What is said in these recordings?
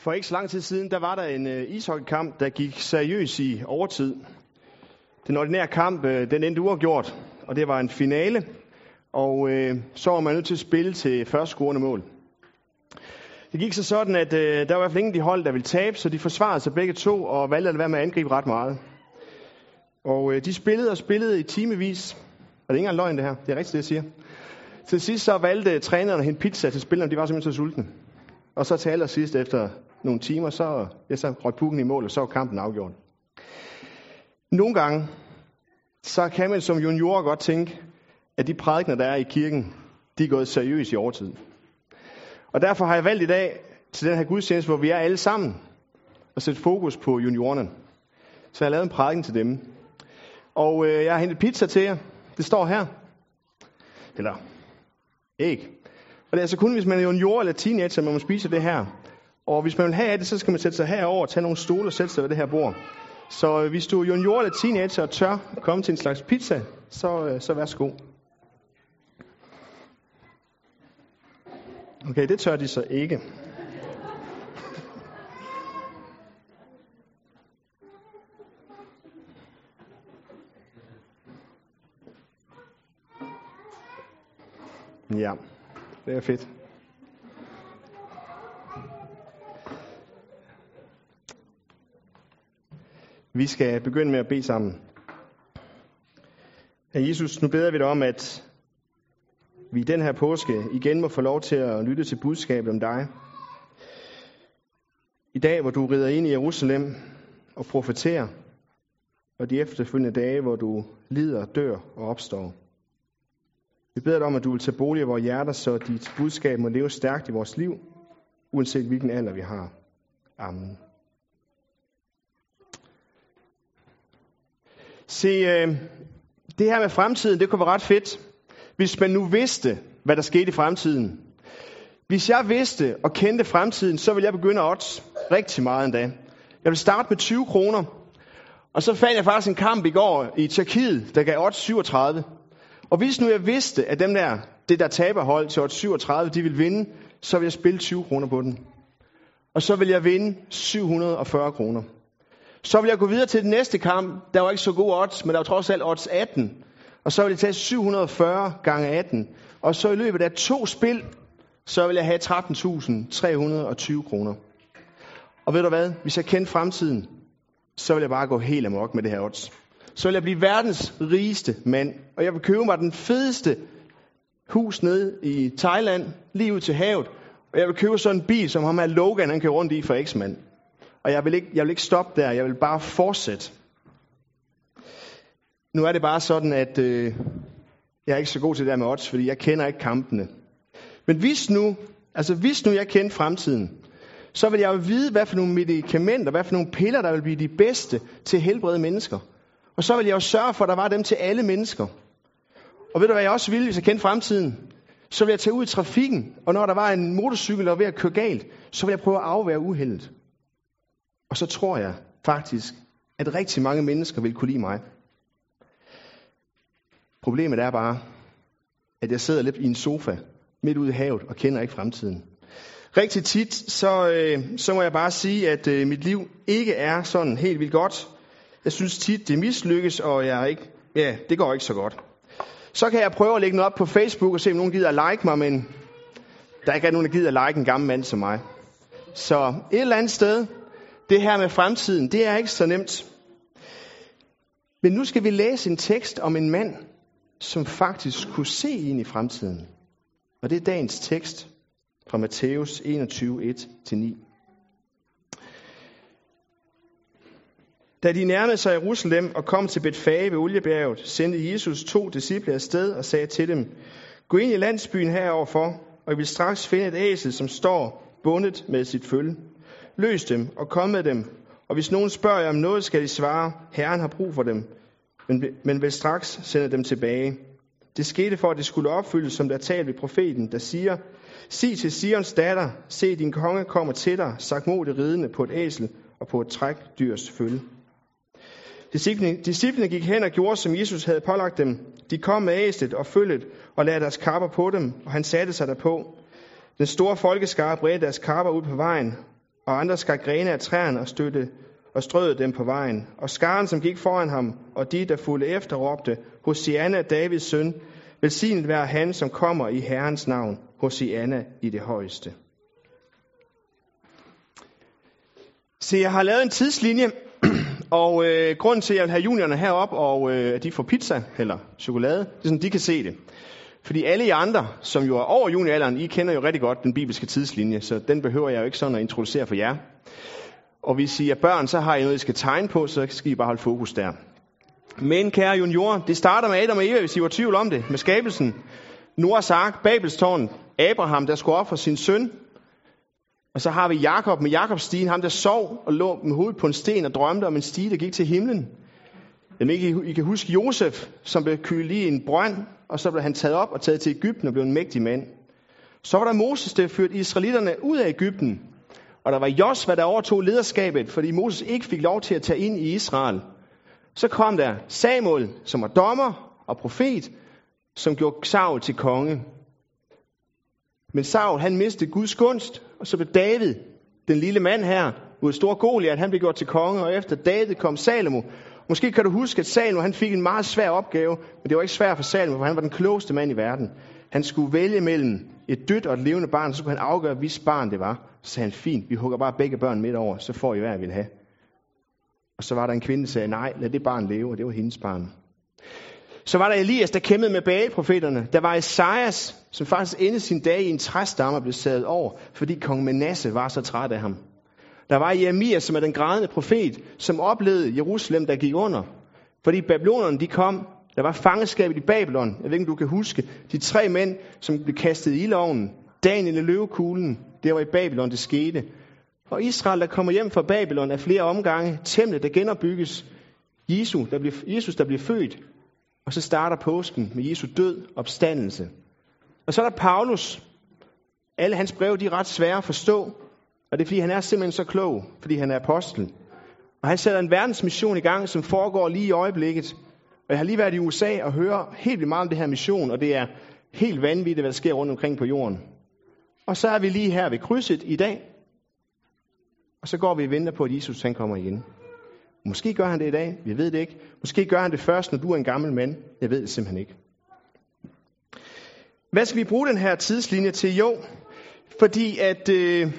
For ikke så lang tid siden, der var der en øh, ishockeykamp, der gik seriøs i overtid. Den ordinære kamp, øh, den endte uafgjort, og det var en finale. Og øh, så var man nødt til at spille til første scorende mål. Det gik så sådan, at øh, der var i hvert fald ingen de hold, der ville tabe, så de forsvarede sig begge to og valgte at være med at angribe ret meget. Og øh, de spillede og spillede i timevis. Og det er ikke engang løgn det her, det er rigtigt det jeg siger. Til sidst så valgte træneren at hente pizza til spillerne, de var simpelthen så sultne. Og så til allersidst efter nogle timer, så, ja, så røg pukken i mål, og så var kampen afgjort. Nogle gange, så kan man som junior godt tænke, at de prædikner, der er i kirken, de er gået seriøst i overtid. Og derfor har jeg valgt i dag til den her gudstjeneste, hvor vi er alle sammen, at sætte fokus på juniorerne. Så jeg har lavet en prædiken til dem. Og øh, jeg har hentet pizza til jer. Det står her. Eller æg. Og det er altså kun, hvis man er junior eller teenager, man må spise det her. Og hvis man vil have det, så skal man sætte sig herover, tage nogle stole og sætte sig ved det her bord. Så øh, hvis du er junior eller teenager og tør komme til en slags pizza, så, øh, så værsgo. Okay, det tør de så ikke. Ja, det er fedt. Vi skal begynde med at bede sammen. Herre Jesus, nu beder vi dig om, at vi i den her påske igen må få lov til at lytte til budskabet om dig. I dag, hvor du rider ind i Jerusalem og profeterer, og de efterfølgende dage, hvor du lider, dør og opstår. Vi beder dig om, at du vil tage bolig i vores hjerter, så dit budskab må leve stærkt i vores liv, uanset hvilken alder vi har. Amen. Se, øh, det her med fremtiden, det kunne være ret fedt, hvis man nu vidste, hvad der skete i fremtiden. Hvis jeg vidste og kendte fremtiden, så ville jeg begynde at odds rigtig meget endda. Jeg ville starte med 20 kroner, og så fandt jeg faktisk en kamp i går i Tjekkiet, der gav odds 37. Og hvis nu jeg vidste, at dem der, det der taberhold til odds 37, de ville vinde, så ville jeg spille 20 kroner på den. Og så ville jeg vinde 740 kroner. Så vil jeg gå videre til den næste kamp. Der var ikke så god odds, men der var trods alt odds 18. Og så vil jeg tage 740 gange 18. Og så i løbet af to spil, så vil jeg have 13.320 kroner. Og ved du hvad? Hvis jeg kendte fremtiden, så vil jeg bare gå helt amok med det her odds. Så vil jeg blive verdens rigeste mand. Og jeg vil købe mig den fedeste hus nede i Thailand, lige ud til havet. Og jeg vil købe sådan en bil, som ham her Logan, han kører rundt i for X-mand. Og jeg vil, ikke, jeg vil ikke stoppe der, jeg vil bare fortsætte. Nu er det bare sådan, at øh, jeg er ikke så god til det der med odds, fordi jeg kender ikke kampene. Men hvis nu, altså hvis nu jeg kendte fremtiden, så vil jeg jo vide, hvad for nogle medicamenter, hvad for nogle piller, der vil blive de bedste til at helbrede mennesker. Og så vil jeg jo sørge for, at der var dem til alle mennesker. Og ved du hvad jeg også ville, hvis jeg kendte fremtiden? Så vil jeg tage ud i trafikken, og når der var en motorcykel, der var ved at køre galt, så vil jeg prøve at afvære uheldet. Og så tror jeg faktisk, at rigtig mange mennesker vil kunne lide mig. Problemet er bare, at jeg sidder lidt i en sofa midt ude i havet og kender ikke fremtiden. Rigtig tit, så, øh, så må jeg bare sige, at øh, mit liv ikke er sådan helt vildt godt. Jeg synes tit, det mislykkes, og jeg er ikke, ja, det går ikke så godt. Så kan jeg prøve at lægge noget op på Facebook og se, om nogen gider at like mig, men der er ikke nogen, der gider at like en gammel mand som mig. Så et eller andet sted, det her med fremtiden, det er ikke så nemt. Men nu skal vi læse en tekst om en mand, som faktisk kunne se ind i fremtiden. Og det er dagens tekst fra Matthæus 21, 1-9. Da de nærmede sig Jerusalem og kom til Betfage ved Oliebjerget, sendte Jesus to disciple afsted og sagde til dem, Gå ind i landsbyen heroverfor, og I vil straks finde et æsel, som står bundet med sit følge. Løs dem og kom med dem, og hvis nogen spørger jer om noget, skal I svare, Herren har brug for dem, men, men vil straks sende dem tilbage. Det skete for, at det skulle opfyldes, som der talt ved profeten, der siger, Sig til Sions datter, se din konge kommer til dig, sagt mod ridende på et æsel og på et trækdyrs følge. Disciplene gik hen og gjorde, som Jesus havde pålagt dem. De kom med æslet og følget og lagde deres kapper på dem, og han satte sig derpå. Den store folkeskare bredte deres kapper ud på vejen, og andre skar grene af træerne og støtte og strøede dem på vejen. Og skaren, som gik foran ham, og de, der fulgte efter, råbte, Hosianna, Davids søn, velsignet være han, som kommer i Herrens navn, Hosianna i det højeste. Se, jeg har lavet en tidslinje, og øh, grunden til, at jeg vil have juniorerne herop, og øh, at de får pizza eller chokolade, det er sådan, de kan se det. Fordi alle I andre, som jo er over junioralderen, I kender jo rigtig godt den bibelske tidslinje, så den behøver jeg jo ikke sådan at introducere for jer. Og hvis I er børn, så har I noget, I skal tegne på, så skal I bare holde fokus der. Men kære juniorer, det starter med Adam og Eva, hvis I var tvivl om det, med skabelsen. Noahs ark, Babelstårn, Abraham, der skulle ofre sin søn. Og så har vi Jakob med Jakobs stien, ham der sov og lå med hovedet på en sten og drømte om en stige, der gik til himlen. Jamen, I, I kan huske Josef, som blev kylet i en brønd, og så blev han taget op og taget til Ægypten og blev en mægtig mand. Så var der Moses, der førte israelitterne ud af Ægypten. Og der var Josva, der overtog lederskabet, fordi Moses ikke fik lov til at tage ind i Israel. Så kom der Samuel, som var dommer og profet, som gjorde Saul til konge. Men Saul, han mistede Guds gunst, og så blev David, den lille mand her, mod stor Goliat, han blev gjort til konge, og efter David kom Salomo. Måske kan du huske, at Salomo han fik en meget svær opgave, men det var ikke svært for Salomo, for han var den klogeste mand i verden. Han skulle vælge mellem et dødt og et levende barn, så skulle han afgøre, hvis barn det var. Så sagde han, fint, vi hugger bare begge børn midt over, så får I hvad jeg vil have. Og så var der en kvinde, der sagde, nej, lad det barn leve, og det var hendes barn. Så var der Elias, der kæmpede med bageprofeterne. Der var Esajas, som faktisk endte sin dag i en træstamme og blev sadet over, fordi kong Manasse var så træt af ham. Der var Jeremia, som er den grædende profet, som oplevede Jerusalem, der gik under. Fordi babylonerne, de kom. Der var fangeskabet i Babylon. Jeg ved ikke, om du kan huske. De tre mænd, som blev kastet i loven, Daniel i løvekuglen. Det var i Babylon, det skete. Og Israel, der kommer hjem fra Babylon af flere omgange. Templet, der genopbygges. Jesus, der bliver, Jesus, der bliver født. Og så starter påsken med Jesu død opstandelse. Og så er der Paulus. Alle hans breve, de er ret svære at forstå. Og det er, fordi han er simpelthen så klog, fordi han er apostel. Og han sætter en verdensmission i gang, som foregår lige i øjeblikket. Og jeg har lige været i USA og hører helt vildt meget om det her mission, og det er helt vanvittigt, hvad der sker rundt omkring på jorden. Og så er vi lige her ved krydset i dag, og så går vi og venter på, at Jesus han kommer igen. Måske gør han det i dag, vi ved det ikke. Måske gør han det først, når du er en gammel mand. Jeg ved det simpelthen ikke. Hvad skal vi bruge den her tidslinje til? Jo, fordi at øh,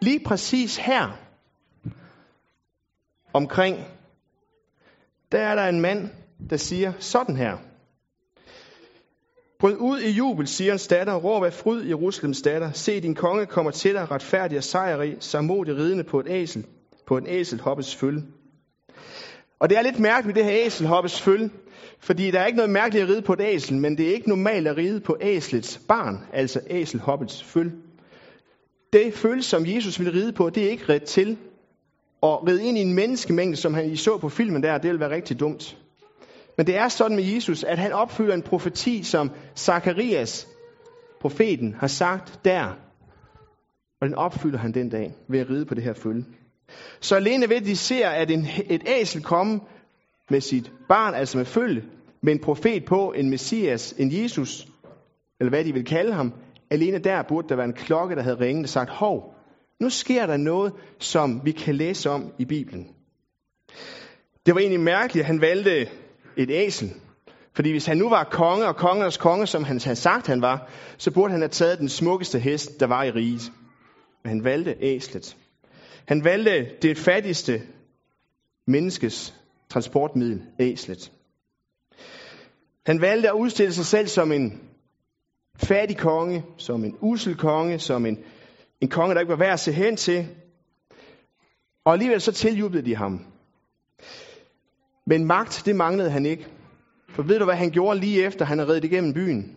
lige præcis her omkring, der er der en mand, der siger sådan her. Bryd ud i jubel, siger hans datter, råb af fryd, Jerusalems datter. Se, din konge kommer til dig, retfærdig og sejrig, samodig ridende på et æsel, på en æselhoppes følge. Og det er lidt mærkeligt med det her æselhoppes følge, fordi der er ikke noget mærkeligt at ride på et æsel, men det er ikke normalt at ride på æslets barn, altså æselhoppets følge. Det følelse, som Jesus ville ride på, det er ikke ret til at ride ind i en menneskemængde, som han I så på filmen der, det ville være rigtig dumt. Men det er sådan med Jesus, at han opfylder en profeti, som Zakarias, profeten, har sagt der. Og den opfylder han den dag ved at ride på det her følge. Så alene ved, at de ser, at en, et æsel komme med sit barn, altså med følge, med en profet på, en messias, en Jesus, eller hvad de vil kalde ham, alene der burde der være en klokke, der havde ringet og sagt, hov, nu sker der noget, som vi kan læse om i Bibelen. Det var egentlig mærkeligt, at han valgte et æsel. Fordi hvis han nu var konge og kongernes konge, som han havde sagt, han var, så burde han have taget den smukkeste hest, der var i riget. Men han valgte æslet. Han valgte det fattigste menneskes transportmiddel, æslet. Han valgte at udstille sig selv som en fattig konge, som en usel konge, som en, en konge, der ikke var værd at se hen til. Og alligevel så tiljublede de ham. Men magt, det manglede han ikke. For ved du, hvad han gjorde lige efter, han havde reddet igennem byen?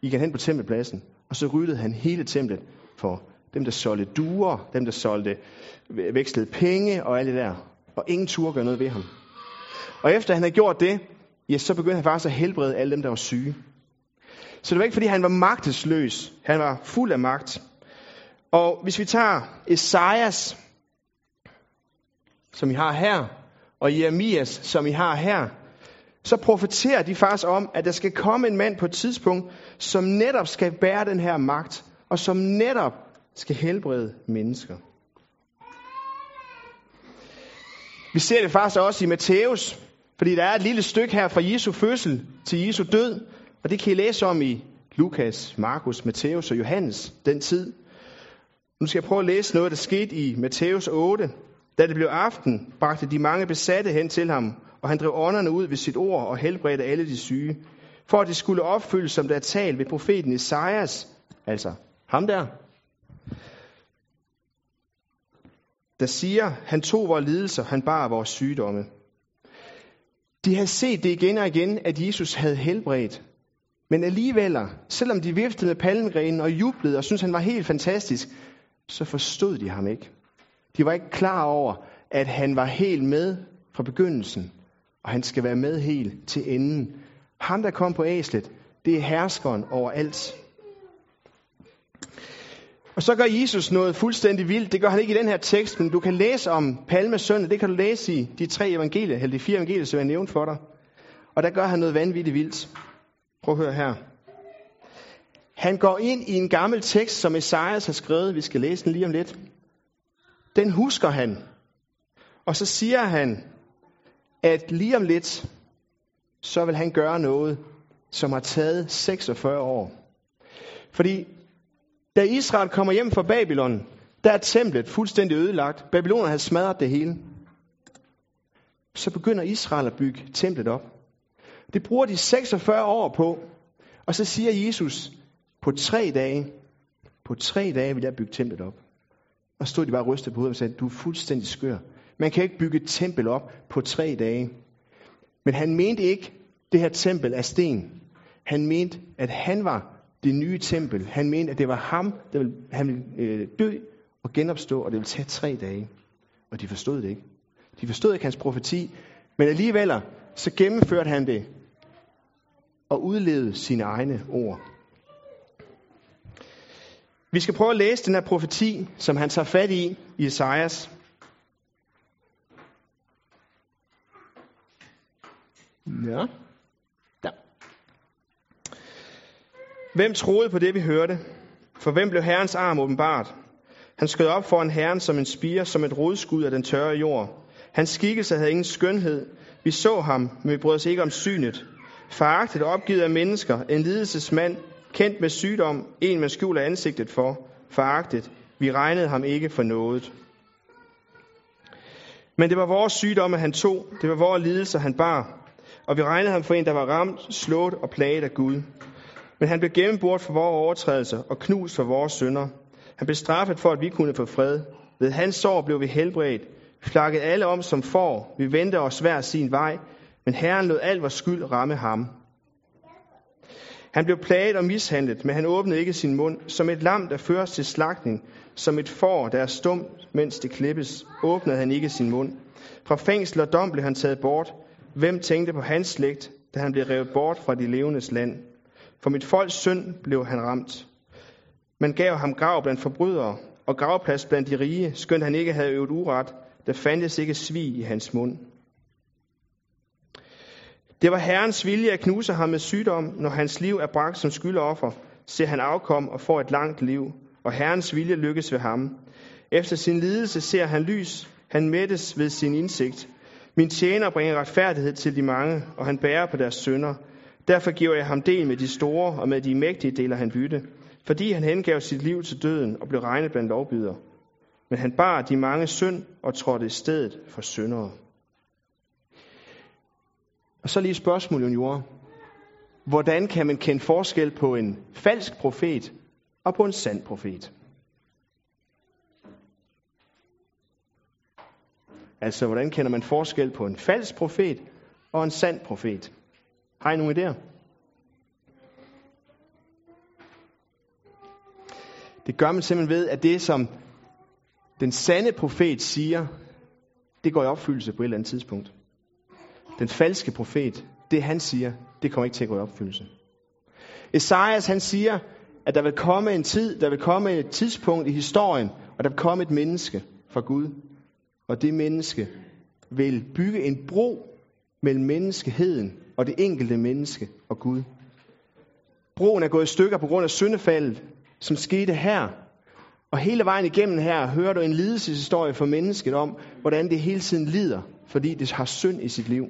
Gik han hen på tempelpladsen, og så ryddede han hele templet for dem, der solgte duer, dem, der solgte, vekslede penge og alt det der. Og ingen turde gøre noget ved ham. Og efter han havde gjort det, ja, så begyndte han faktisk at helbrede alle dem, der var syge. Så det var ikke, fordi han var magtesløs. Han var fuld af magt. Og hvis vi tager Esajas, som I har her, og Jeremias, som I har her, så profeterer de faktisk om, at der skal komme en mand på et tidspunkt, som netop skal bære den her magt, og som netop skal helbrede mennesker. Vi ser det faktisk også i Matthæus, fordi der er et lille stykke her fra Jesu fødsel til Jesu død, og det kan I læse om i Lukas, Markus, Matthæus og Johannes, den tid. Nu skal jeg prøve at læse noget, der skete i Matthæus 8. Da det blev aften, bragte de mange besatte hen til ham, og han drev ånderne ud ved sit ord og helbredte alle de syge, for at det skulle opfyldes, som der er talt ved profeten Esajas, altså ham der, der siger, han tog vores lidelser, han bar vores sygdomme. De havde set det igen og igen, at Jesus havde helbredt. Men alligevel, selvom de viftede med palmegrenen og jublede og syntes, han var helt fantastisk, så forstod de ham ikke. De var ikke klar over, at han var helt med fra begyndelsen, og han skal være med helt til enden. Ham, der kom på æslet, det er herskeren over alt. Og så gør Jesus noget fuldstændig vildt. Det gør han ikke i den her tekst, men du kan læse om Palmesøndag. Det kan du læse i de tre evangelier, eller de fire evangelier, som jeg nævnt for dig. Og der gør han noget vanvittigt vildt. Prøv at høre her. Han går ind i en gammel tekst, som Esajas har skrevet. Vi skal læse den lige om lidt. Den husker han. Og så siger han, at lige om lidt, så vil han gøre noget, som har taget 46 år. Fordi da Israel kommer hjem fra Babylon, der er templet fuldstændig ødelagt. Babylonerne har smadret det hele. Så begynder Israel at bygge templet op. Det bruger de 46 år på. Og så siger Jesus, på tre dage, på tre dage vil jeg bygge templet op. Og stod de bare rystet på hovedet og sagde, du er fuldstændig skør. Man kan ikke bygge et tempel op på tre dage. Men han mente ikke, det her tempel af sten. Han mente, at han var det nye tempel. Han mente, at det var ham, der ville, han ville øh, dø og genopstå, og det ville tage tre dage. Og de forstod det ikke. De forstod ikke hans profeti, men alligevel så gennemførte han det og udlevede sine egne ord. Vi skal prøve at læse den her profeti, som han tager fat i i Esajas. Ja. Der. Hvem troede på det, vi hørte? For hvem blev Herrens arm åbenbart? Han skød op foran Herren som en spire, som et rodskud af den tørre jord. Hans skikkelse havde ingen skønhed. Vi så ham, men vi brød os ikke om synet. Foragtet og opgivet af mennesker, en lidelsesmand, kendt med sygdom, en man skjuler ansigtet for, foragtet. Vi regnede ham ikke for noget. Men det var vores sygdomme, han tog. Det var vores lidelser, han bar. Og vi regnede ham for en, der var ramt, slået og plaget af Gud. Men han blev gennembort for vores overtrædelser og knust for vores synder. Han blev straffet for, at vi kunne få fred. Ved hans sår blev vi helbredt. Flakket alle om som får. Vi vendte os hver sin vej. Men Herren lod al vores skyld ramme ham. Han blev plaget og mishandlet, men han åbnede ikke sin mund. Som et lam, der føres til slagtning, som et får, der er stum, mens det klippes, åbnede han ikke sin mund. Fra fængsel og dom blev han taget bort. Hvem tænkte på hans slægt, da han blev revet bort fra de levendes land? For mit folks synd blev han ramt. Man gav ham grav blandt forbrydere, og gravplads blandt de rige, skønt han ikke havde øvet uret, der fandtes ikke svig i hans mund. Det var Herrens vilje at knuse ham med sygdom, når hans liv er bragt som skyldoffer, ser han afkom og får et langt liv, og Herrens vilje lykkes ved ham. Efter sin lidelse ser han lys, han mættes ved sin indsigt. Min tjener bringer retfærdighed til de mange, og han bærer på deres sønder. Derfor giver jeg ham del med de store, og med de mægtige deler han bytte, fordi han hengav sit liv til døden og blev regnet blandt lovbyder. Men han bar de mange synd og trådte i stedet for syndere. Og så lige spørgsmålet, juniorer. Hvordan kan man kende forskel på en falsk profet og på en sand profet? Altså, hvordan kender man forskel på en falsk profet og en sand profet? Har I nogen idéer? Det gør man simpelthen ved, at det, som den sande profet siger, det går i opfyldelse på et eller andet tidspunkt. Den falske profet, det han siger, det kommer ikke til at gå i opfyldelse. Esajas han siger, at der vil komme en tid, der vil komme et tidspunkt i historien, og der vil komme et menneske fra Gud. Og det menneske vil bygge en bro mellem menneskeheden og det enkelte menneske og Gud. Broen er gået i stykker på grund af syndefaldet, som skete her. Og hele vejen igennem her hører du en lidelseshistorie for mennesket om, hvordan det hele tiden lider, fordi det har synd i sit liv.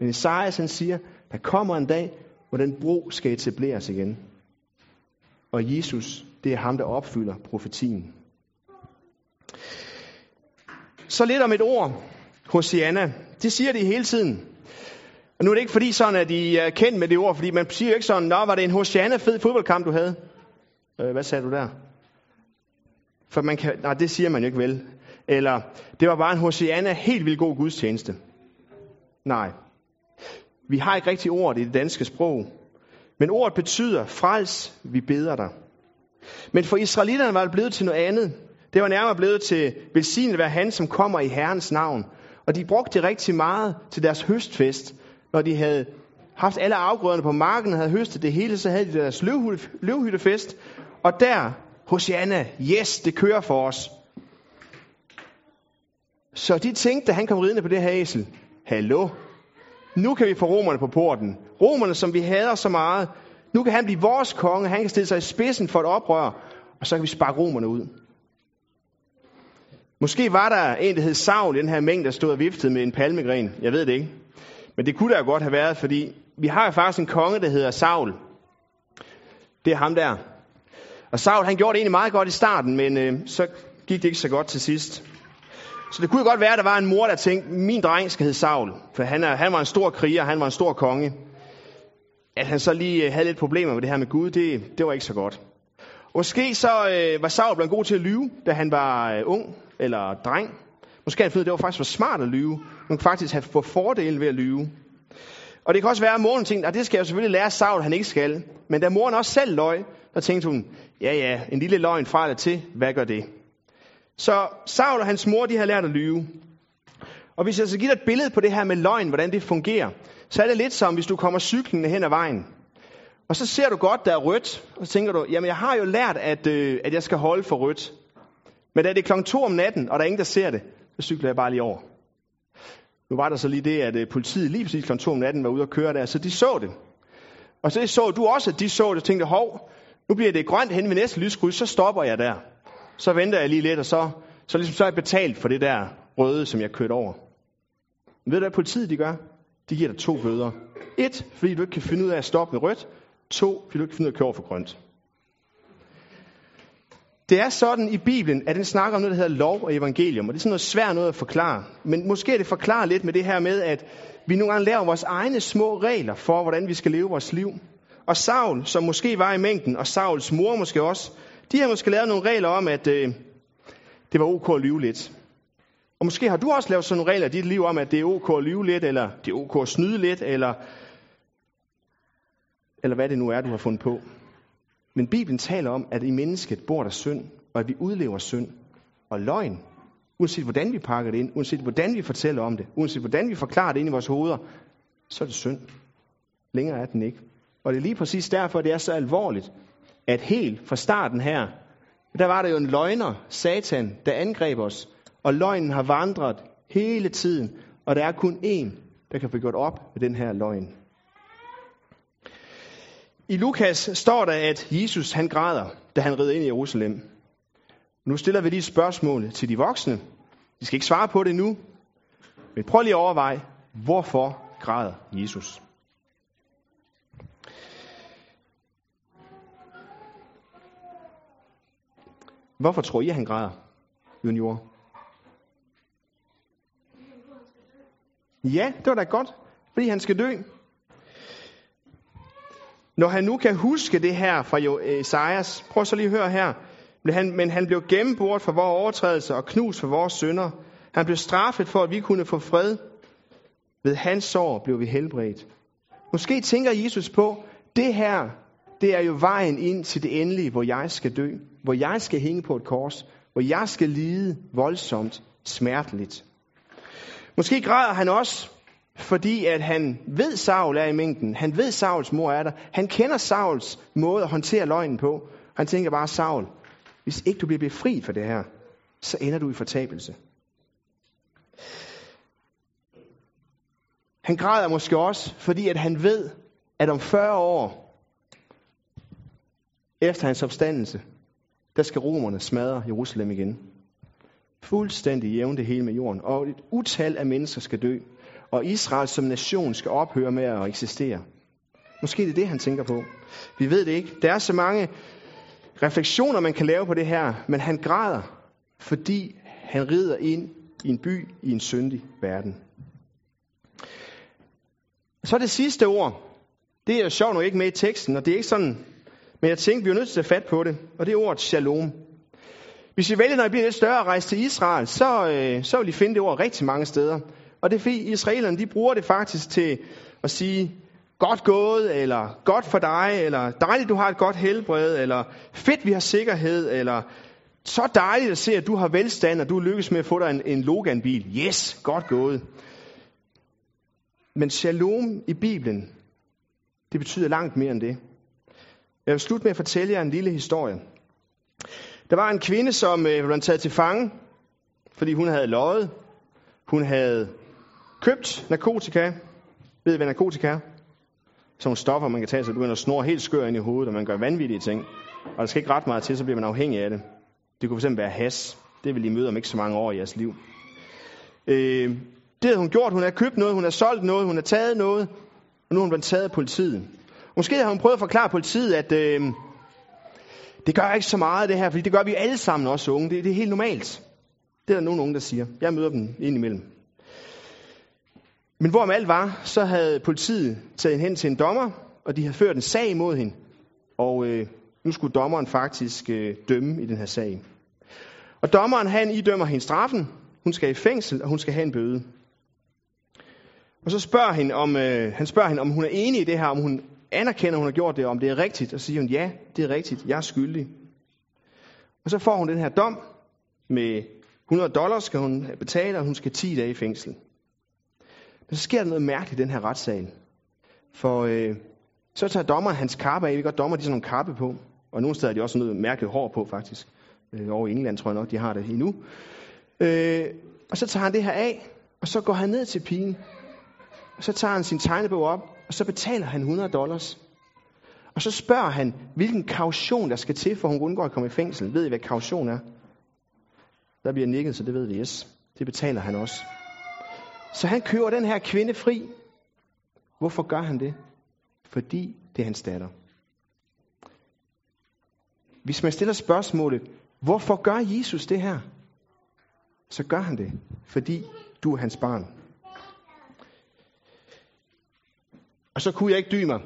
Men Esajas han siger, der kommer en dag, hvor den bro skal etableres igen. Og Jesus, det er ham, der opfylder profetien. Så lidt om et ord, Hosianna. Det siger de hele tiden. Og nu er det ikke fordi sådan, at de er kendt med det ord, fordi man siger jo ikke sådan, nå, var det en Hosianna fed fodboldkamp, du havde? Øh, hvad sagde du der? For man kan, nej, det siger man jo ikke vel. Eller, det var bare en Hosianna helt vildt god gudstjeneste. Nej. Vi har ikke rigtig ord i det danske sprog. Men ordet betyder, frels, vi beder dig. Men for israelitterne var det blevet til noget andet. Det var nærmere blevet til, velsignet være han, som kommer i Herrens navn. Og de brugte det rigtig meget til deres høstfest. Når de havde haft alle afgrøderne på marken og havde høstet det hele, så havde de deres løvhyttefest. Og der, Hosianna, yes, det kører for os. Så de tænkte, da han kom ridende på det her æsel, hallo, nu kan vi få romerne på porten. Romerne, som vi hader så meget, nu kan han blive vores konge, han kan stille sig i spidsen for et oprør, og så kan vi sparke romerne ud. Måske var der en, der hed Saul i den her mængde, der stod og viftede med en palmegren. Jeg ved det ikke. Men det kunne der jo godt have været, fordi vi har jo faktisk en konge, der hedder Saul. Det er ham der. Og Saul, han gjorde det egentlig meget godt i starten, men øh, så gik det ikke så godt til sidst. Så det kunne godt være, at der var en mor, der tænkte, min dreng skal hedde Saul, for han, er, han var en stor kriger, han var en stor konge. At han så lige øh, havde lidt problemer med det her med Gud, det, det var ikke så godt. Måske så øh, var Saul blevet god til at lyve, da han var øh, ung eller dreng. Måske han fundet, det var faktisk for smart at lyve. Man kunne faktisk have fået fordele ved at lyve. Og det kan også være, at moren tænkte, at det skal jeg jo selvfølgelig lære Saul, han ikke skal. Men da moren også selv løg, der tænkte hun, ja ja, en lille løgn fra eller til, hvad gør det? Så Saul og hans mor, de har lært at lyve. Og hvis jeg så giver dig et billede på det her med løgn, hvordan det fungerer, så er det lidt som, hvis du kommer cyklende hen ad vejen. Og så ser du godt, der er rødt, og så tænker du, jamen jeg har jo lært, at, øh, at jeg skal holde for rødt. Men da det er klokken to om natten, og der er ingen, der ser det, så cykler jeg bare lige over. Nu var der så lige det, at øh, politiet lige præcis klokken to om natten var ude og køre der, så de så det. Og så så du også, at de så det, og tænkte, hov, nu bliver det grønt hen ved næste lyskryds, så stopper jeg der. Så venter jeg lige lidt, og så, så, ligesom, så er jeg betalt for det der røde, som jeg kørte over. Men ved du, hvad politiet de gør? De giver dig to bøder. Et, fordi du ikke kan finde ud af at stoppe med rødt. To, fordi du ikke kan finde ud af at køre over for grønt. Det er sådan i Bibelen, at den snakker om noget, der hedder lov og evangelium, og det er sådan noget svært noget at forklare. Men måske er det forklaret lidt med det her med, at vi nogle gange laver vores egne små regler for, hvordan vi skal leve vores liv. Og Saul, som måske var i mængden, og Sauls mor måske også, de har måske lavet nogle regler om, at øh, det var ok at lyve lidt. Og måske har du også lavet sådan nogle regler i dit liv om, at det er ok at lyve lidt, eller det er ok at snyde lidt, eller, eller hvad det nu er, du har fundet på. Men Bibelen taler om, at i mennesket bor der synd, og at vi udlever synd og løgn. Uanset hvordan vi pakker det ind, uanset hvordan vi fortæller om det, uanset hvordan vi forklarer det ind i vores hoveder, så er det synd. Længere er den ikke. Og det er lige præcis derfor, det er så alvorligt, at helt fra starten her, der var der jo en løgner, Satan, der angreb os, og løgnen har vandret hele tiden, og der er kun én, der kan få gjort op med den her løgn. I Lukas står der, at Jesus han græder, da han rider ind i Jerusalem. Nu stiller vi lige et spørgsmål til de voksne. De skal ikke svare på det nu, men prøv lige at overveje, hvorfor græder Jesus? Hvorfor tror I, at han græder, junior? Ja, det var da godt, fordi han skal dø. Når han nu kan huske det her fra øh, Esajas, prøv så lige at høre her. Men han, men han blev gennembort for vores overtrædelser og knust for vores synder. Han blev straffet for, at vi kunne få fred. Ved hans sår blev vi helbredt. Måske tænker Jesus på, det her, det er jo vejen ind til det endelige, hvor jeg skal dø. Hvor jeg skal hænge på et kors. Hvor jeg skal lide voldsomt, smerteligt. Måske græder han også, fordi at han ved, Saul er i mængden. Han ved, Sauls mor er der. Han kender Sauls måde at håndtere løgnen på. Han tænker bare, Saul, hvis ikke du bliver befriet for det her, så ender du i fortabelse. Han græder måske også, fordi at han ved, at om 40 år efter hans opstandelse, der skal romerne smadre Jerusalem igen. Fuldstændig jævne det hele med jorden. Og et utal af mennesker skal dø. Og Israel som nation skal ophøre med at eksistere. Måske det er det, han tænker på. Vi ved det ikke. Der er så mange refleksioner, man kan lave på det her, men han græder, fordi han rider ind i en by i en syndig verden. Så det sidste ord. Det er jo sjovt nok ikke med i teksten, og det er ikke sådan, men jeg tænkte, vi er nødt til at tage fat på det, og det er ordet shalom. Hvis I vælger, når I bliver lidt større at rejse til Israel, så, øh, så vil I finde det ord rigtig mange steder. Og det er fordi israelerne, de bruger det faktisk til at sige, godt gået, eller godt for dig, eller dejligt, du har et godt helbred, eller fedt, vi har sikkerhed, eller så dejligt at se, at du har velstand, og du lykkes med at få dig en, en Logan-bil. Yes, godt gået. Men shalom i Bibelen, det betyder langt mere end det. Jeg vil slutte med at fortælle jer en lille historie. Der var en kvinde, som øh, blev taget til fange, fordi hun havde løjet. Hun havde købt narkotika. Ved I, hvad narkotika er? Sådan nogle stoffer, man kan tage, så du begynder at snore helt skør ind i hovedet, og man gør vanvittige ting. Og der skal ikke ret meget til, så bliver man afhængig af det. Det kunne fx være has. Det vil I møde om ikke så mange år i jeres liv. Øh, det havde hun gjort. Hun havde købt noget, hun havde solgt noget, hun havde taget noget, og nu er hun blevet taget af politiet. Måske har hun prøvet at forklare politiet, at øh, det gør ikke så meget det her, fordi det gør vi alle sammen også unge. Det, det er helt normalt. Det er der nogen unge, der siger. Jeg møder dem indimellem. Men hvorom alt var, så havde politiet taget hende hen til en dommer, og de havde ført en sag imod hende. Og øh, nu skulle dommeren faktisk øh, dømme i den her sag. Og dommeren, han idømmer hende straffen. Hun skal i fængsel, og hun skal have en bøde. Og så spørger hende, om, øh, han spørger hende, om hun er enig i det her, om hun anerkender, hun har gjort det, om det er rigtigt. Og siger hun, ja, det er rigtigt, jeg er skyldig. Og så får hun den her dom med 100 dollars, skal hun betale, og hun skal 10 dage i fængsel. Men så sker der noget mærkeligt i den her retssal. For øh, så tager dommeren hans kappe af. Vi godt dommer, de har sådan nogle kappe på. Og nogle steder er de også noget mærkeligt hår på, faktisk. Øh, over i England tror jeg nok, de har det endnu. Øh, og så tager han det her af, og så går han ned til pigen. Så tager han sin tegnebog op, og så betaler han 100 dollars. Og så spørger han, hvilken kaution der skal til, for hun undgår at komme i fængsel. Ved I, hvad kaution er? Der bliver nikket, så det ved vi, yes. Det betaler han også. Så han kører den her kvinde fri. Hvorfor gør han det? Fordi det er hans datter. Hvis man stiller spørgsmålet, hvorfor gør Jesus det her? Så gør han det, fordi du er hans barn. Og så kunne jeg ikke dybe mig.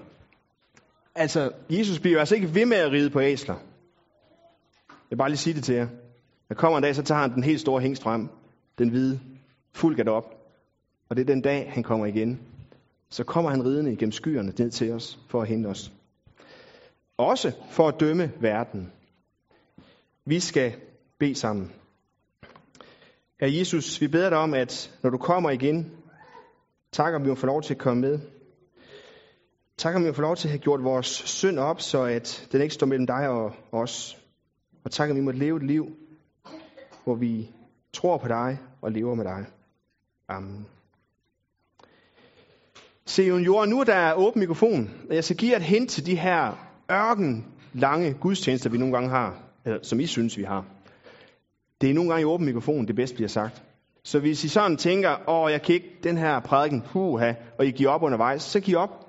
Altså, Jesus bliver altså ikke ved med at ride på æsler. Jeg vil bare lige sige det til jer. Der kommer en dag, så tager han den helt store hængst frem. Den hvide. Fuld gat op. Og det er den dag, han kommer igen. Så kommer han ridende igennem skyerne ned til os for at hente os. Også for at dømme verden. Vi skal bede sammen. Herre Jesus, vi beder dig om, at når du kommer igen, takker vi om få lov til at komme med. Tak om vi får lov til at have gjort vores synd op, så at den ikke står mellem dig og os. Og tak om vi måtte leve et liv, hvor vi tror på dig og lever med dig. Amen. Se, jorden, nu er der åben mikrofon, og jeg skal give et hint til de her ørken lange gudstjenester, vi nogle gange har, eller som I synes, vi har. Det er nogle gange i åben mikrofon, det bedst bliver sagt. Så hvis I sådan tænker, åh, jeg kan ikke den her prædiken, puha, og I giver op undervejs, så giv op.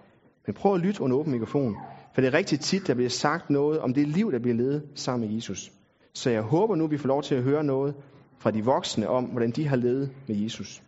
Men prøv at lytte under åben mikrofon. For det er rigtig tit, der bliver sagt noget om det liv, der bliver levet sammen med Jesus. Så jeg håber nu, vi får lov til at høre noget fra de voksne om, hvordan de har levet med Jesus.